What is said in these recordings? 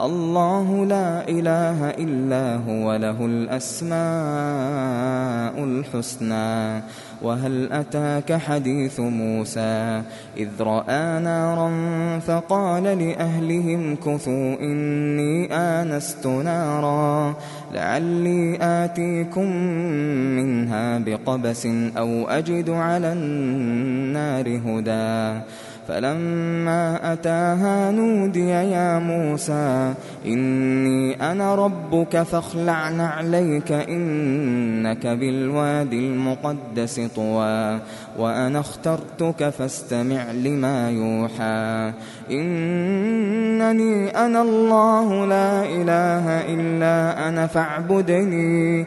الله لا إله إلا هو له الأسماء الحسنى. وهل أتاك حديث موسى؟ إذ رأى نارا فقال لأهلهم كثوا إني آنست نارا لعلي آتيكم منها بقبس أو أجد على النار هدى. فلما أتاها نودي يا موسى إني أنا ربك فاخلع نعليك إنك بالوادي المقدس طوى وأنا اخترتك فاستمع لما يوحى إنني أنا الله لا إله إلا أنا فاعبدني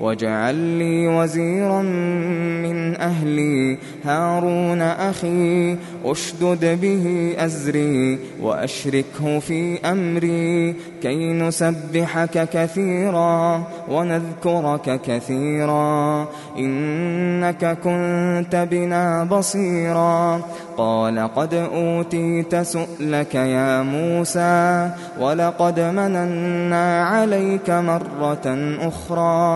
واجعل لي وزيرا من أهلي هارون أخي أشدد به أزري وأشركه في أمري كي نسبحك كثيرا ونذكرك كثيرا إنك كنت بنا بصيرا. قال قد أوتيت سؤلك يا موسى ولقد مننا عليك مرة أخرى.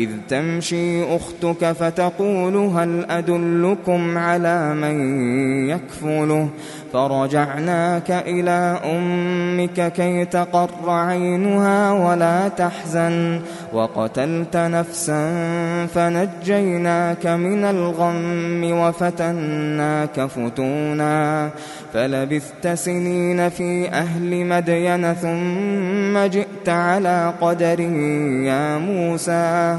إذ تمشي أختك فتقول هل أدلكم على من يكفله؟ فرجعناك إلى أمك كي تقر عينها ولا تحزن. وقتلت نفسا فنجيناك من الغم وفتناك فتونا. فلبثت سنين في أهل مدين ثم جئت على قدري يا موسى.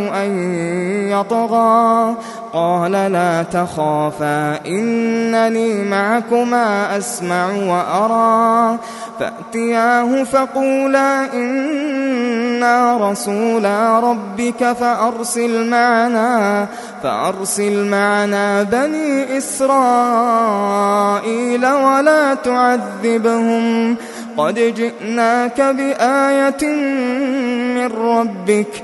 أن يطغى. قال لا تخافا إنني معكما أسمع وأرى. فأتياه فقولا إنا رسولا ربك فأرسل معنا فأرسل معنا بني إسرائيل ولا تعذبهم. قد جئناك بآية من ربك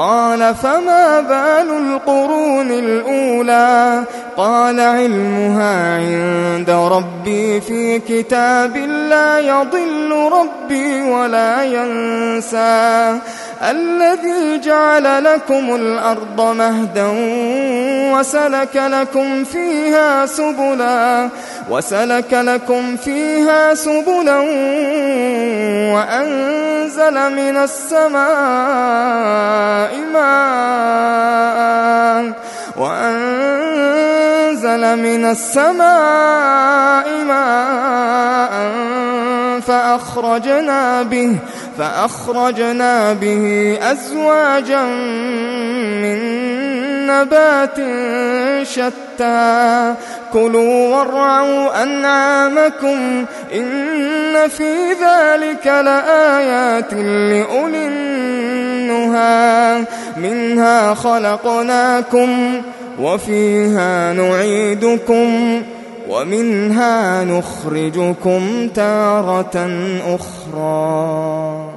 قال فما بال القرون الأولى قال علمها عند ربي في كتاب لا يضل ربي ولا ينسى الذي جعل لكم الأرض مهدا وسلك لكم فيها سبلا وسلك لكم فيها سبلا وأنزل من السماء ماء وأنزل من السماء ماء فأخرجنا به فأخرجنا به أزواجا من نبات شتى. كلوا وارعوا أنعامكم إن في ذلك لآيات لأولي النهى. منها خلقناكم وفيها نعيدكم ومنها نخرجكم تارة أخرى.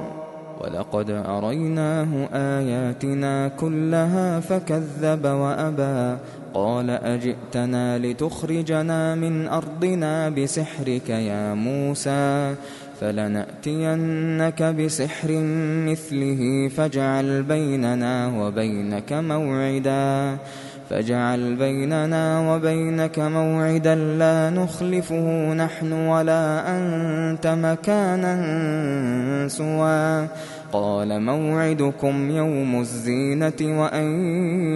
ولقد أريناه آياتنا كلها فكذب وأبى. قال أجئتنا لتخرجنا من أرضنا بسحرك يا موسى؟ فلنأتينك بسحر مثله فاجعل بيننا وبينك موعداً. فاجعل بيننا وبينك موعدا لا نخلفه نحن ولا أنت مكانا سوى. قال موعدكم يوم الزينة وأن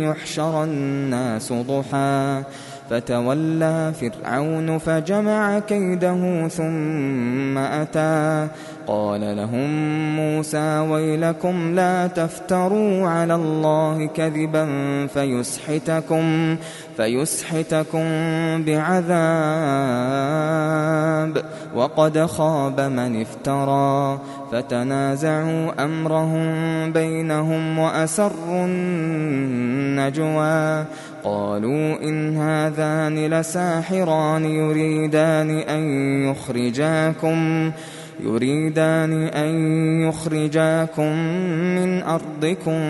يحشر الناس ضحى. فتولى فرعون فجمع كيده ثم أتى. قال لهم موسى ويلكم لا تفتروا على الله كذبا فيسحتكم فيسحتكم بعذاب وقد خاب من افترى فتنازعوا أمرهم بينهم وأسروا النجوى قالوا إن هذان لساحران يريدان أن يخرجاكم يريدان أن يخرجاكم من أرضكم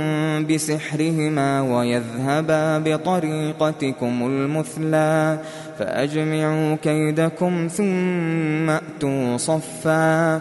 بسحرهما ويذهبا بطريقتكم المثلى فأجمعوا كيدكم ثم أتوا صفا.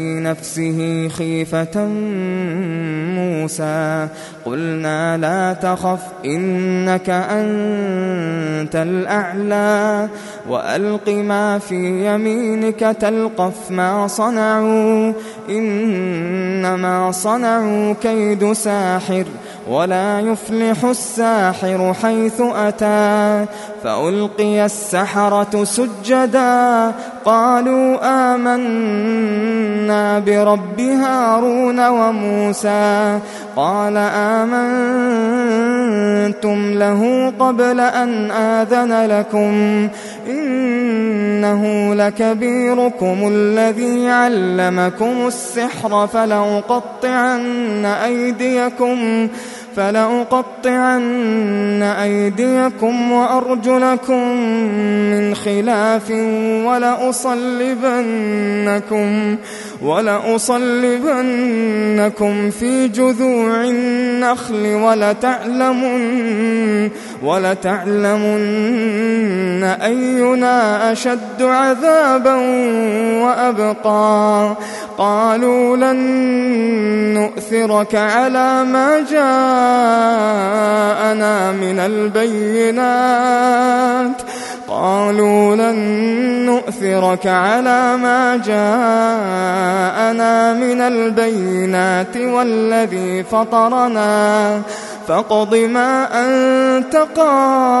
نفسه خيفة موسى. قلنا لا تخف إنك أنت الأعلى. وألق ما في يمينك تلقف ما صنعوا. إنما صنعوا كيد ساحر. ولا يفلح الساحر حيث أتى فألقي السحرة سجدا. قالوا آمنا برب هارون وموسى. قال آمنتم له قبل أن آذن لكم إنه لكبيركم الذي علمكم السحر فلأقطعن أيديكم فلأقطعن أيديكم وأرجلكم من خلاف ولأصلبنكم ولأصلبنكم في جذوع النخل ولتعلمن ولتعلمن أينا أشد عذابا وأبقى. قالوا لن نؤثرك على ما جاءنا من البينات. قالوا لن نؤثرك على ما جاءنا من البينات والذي فطرنا. فاقض ما أنت قاض.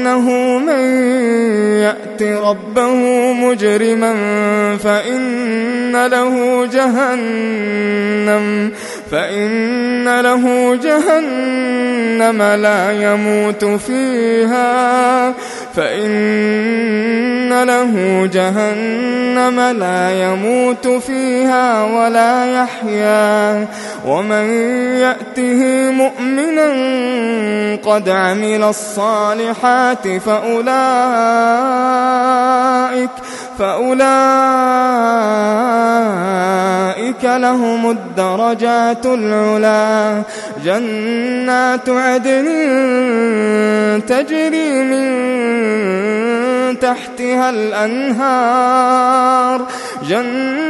إنه من يأت ربه مجرما فإن له جهنم فإن له جهنم لا يموت فيها. فإن له جهنم لا يموت فيها ولا يحيا. ومن يأته مؤمنا قد عمل الصالحات فأولئك فأولئك لهم الدرجات العلا. جنات عدن تجري من تحتها الأنهار. جنات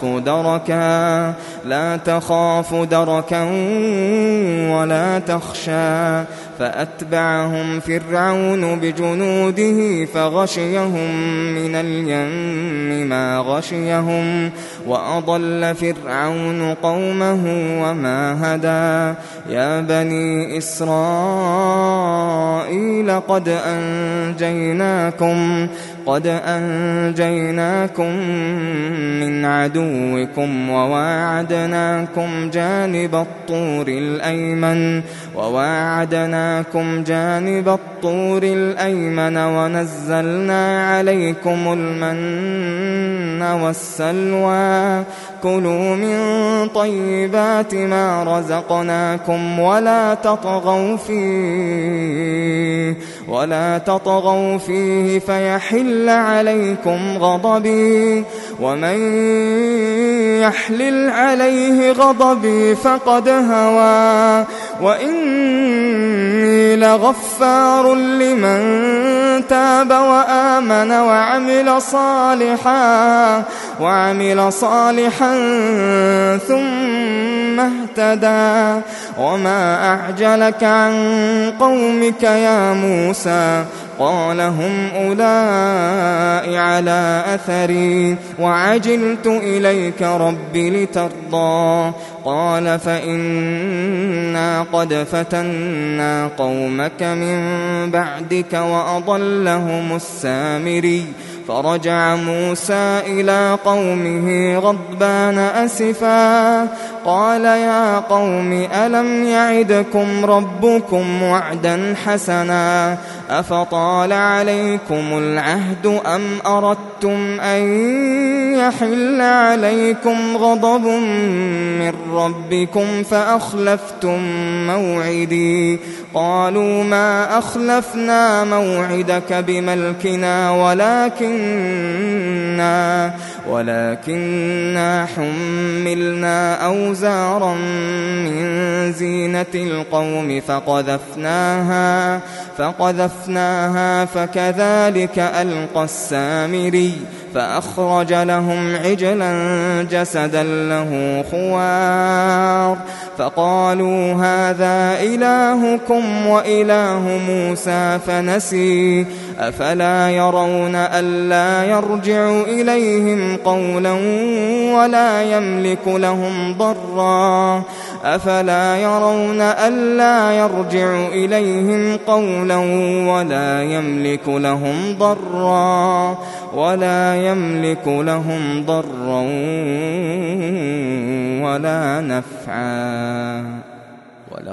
دركا لا تخاف دركا ولا تخشى. فأتبعهم فرعون بجنوده فغشيهم من اليم ما غشيهم وأضل فرعون قومه وما هدى. يا بني إسرائيل قد أنجيناكم قد أنجيناكم من عدوكم وواعدناكم جانب الطور الأيمن وواعدناكم جانب الطور الأيمن ونزلنا عليكم المن والسلوى. كلوا من طيبات ما رزقناكم ولا تطغوا فيه ولا تطغوا فيه فيحل عليكم غضبي ومن يحلل عليه غضبي فقد هوى وإني لغفار لمن تاب وآمن وعمل صالحا وعمل صالحا ثم اهتدى وما أعجلك عن قومك يا موسى قال هم أولئك على أثري وعجلت إليك رب لترضى قال فإنا قد فتنا قومك من بعدك وأضلهم السامري فرجع موسى إلى قومه غضبان أسفا قال يا قوم ألم يعدكم ربكم وعدا حسنا أفطال عليكم العهد أم أردتم أن يحل عليكم غضب من ربكم فأخلفتم موعدي؟ قالوا ما أخلفنا موعدك بملكنا ولكن ولكننا ولكننا حملنا أوزارا من زينة القوم فقذفناها فقذفناها فكذلك ألقى السامري فأخرج لهم عجلا جسدا له خوار فقالوا هذا إلهكم وإله موسى فنسي أفلا يرون ألا يرجع إليهم قولا ولا يملك لهم ضرا أفلا يرون ألا يرجع إليهم قولا ولا يملك لهم ضرا ولا يملك لهم ضرا ولا نفعا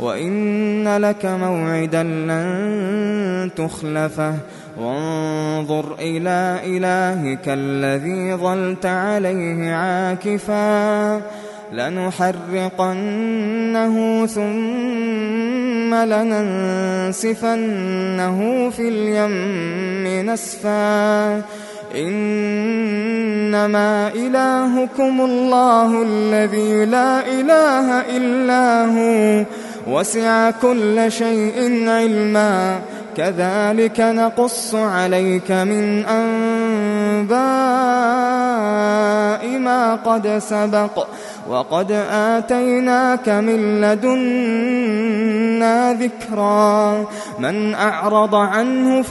وإن لك موعدا لن تخلفه. وانظر إلى إلهك الذي ظلت عليه عاكفا لنحرقنه ثم لننسفنه في اليم نسفا إنما إلهكم الله الذي لا إله إلا هو وسع كل شيء علما. كذلك نقص عليك من أنباء ما قد سبق. وقد آتيناك من لدنا ذكرا. من أعرض عنه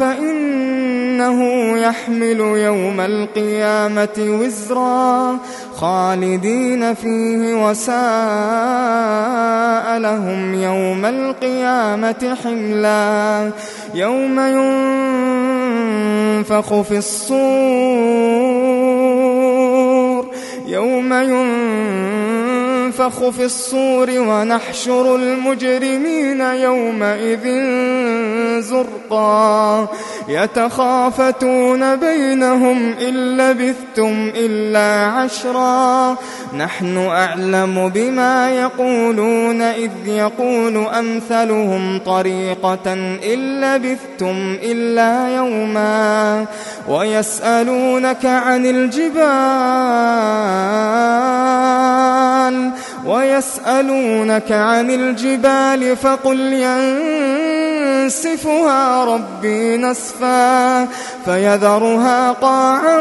فإنه يحمل يوم القيامة وزرا خالدين فيه وساء لهم يوم القيامة حملا يوم ينفخ في الصور يوم ينفخ في الصور ونحشر المجرمين يومئذ زرقا. يتخافتون بينهم إن لبثتم إلا عشرا. نحن أعلم بما يقولون إذ يقول أمثلهم طريقة إن لبثتم إلا يوما. ويسألونك عن الجبال ويسألونك عن الجبال فقل ينسفها ربي نسفا فيذرها قاعا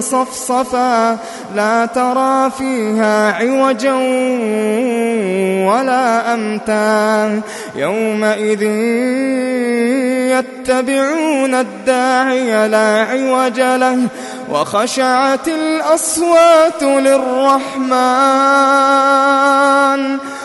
صفصفا لا ترى فيها عوجا ولا أمتا يومئذ يتبعون الداعي لا عوج له وخشعت الأصوات للرحمن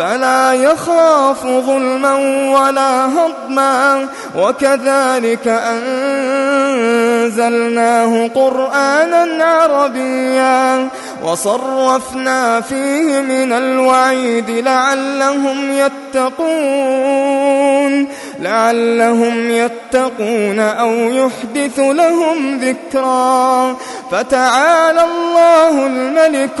فلا يخاف ظلما ولا هضما وكذلك أنزلناه قرآنا عربيا وصرفنا فيه من الوعيد لعلهم يتقون لعلهم يتقون أو يحدث لهم ذكرا فتعالى الله الملك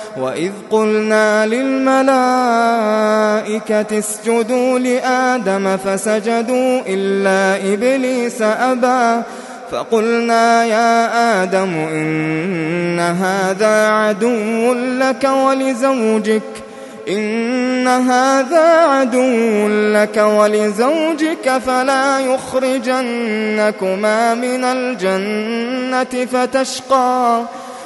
وإذ قلنا للملائكة اسجدوا لآدم فسجدوا إلا إبليس أبى فقلنا يا آدم إن هذا عدو لك ولزوجك إن هذا عدو لك ولزوجك فلا يخرجنكما من الجنة فتشقى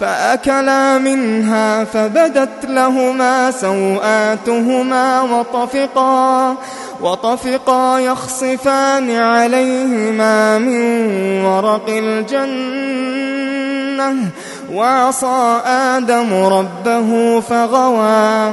فأكلا منها فبدت لهما سوآتهما وطفقا وطفقا يخصفان عليهما من ورق الجنة وعصى آدم ربه فغوى.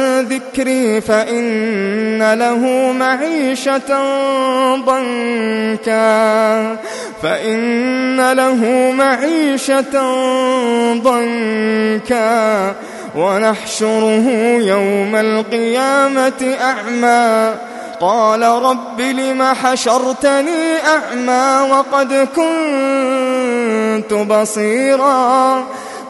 ذكري فإن له معيشة ضنكا. فإن له معيشة ضنكا. ونحشره يوم القيامة أعمى. قال رب لم حشرتني أعمى وقد كنت بصيرا.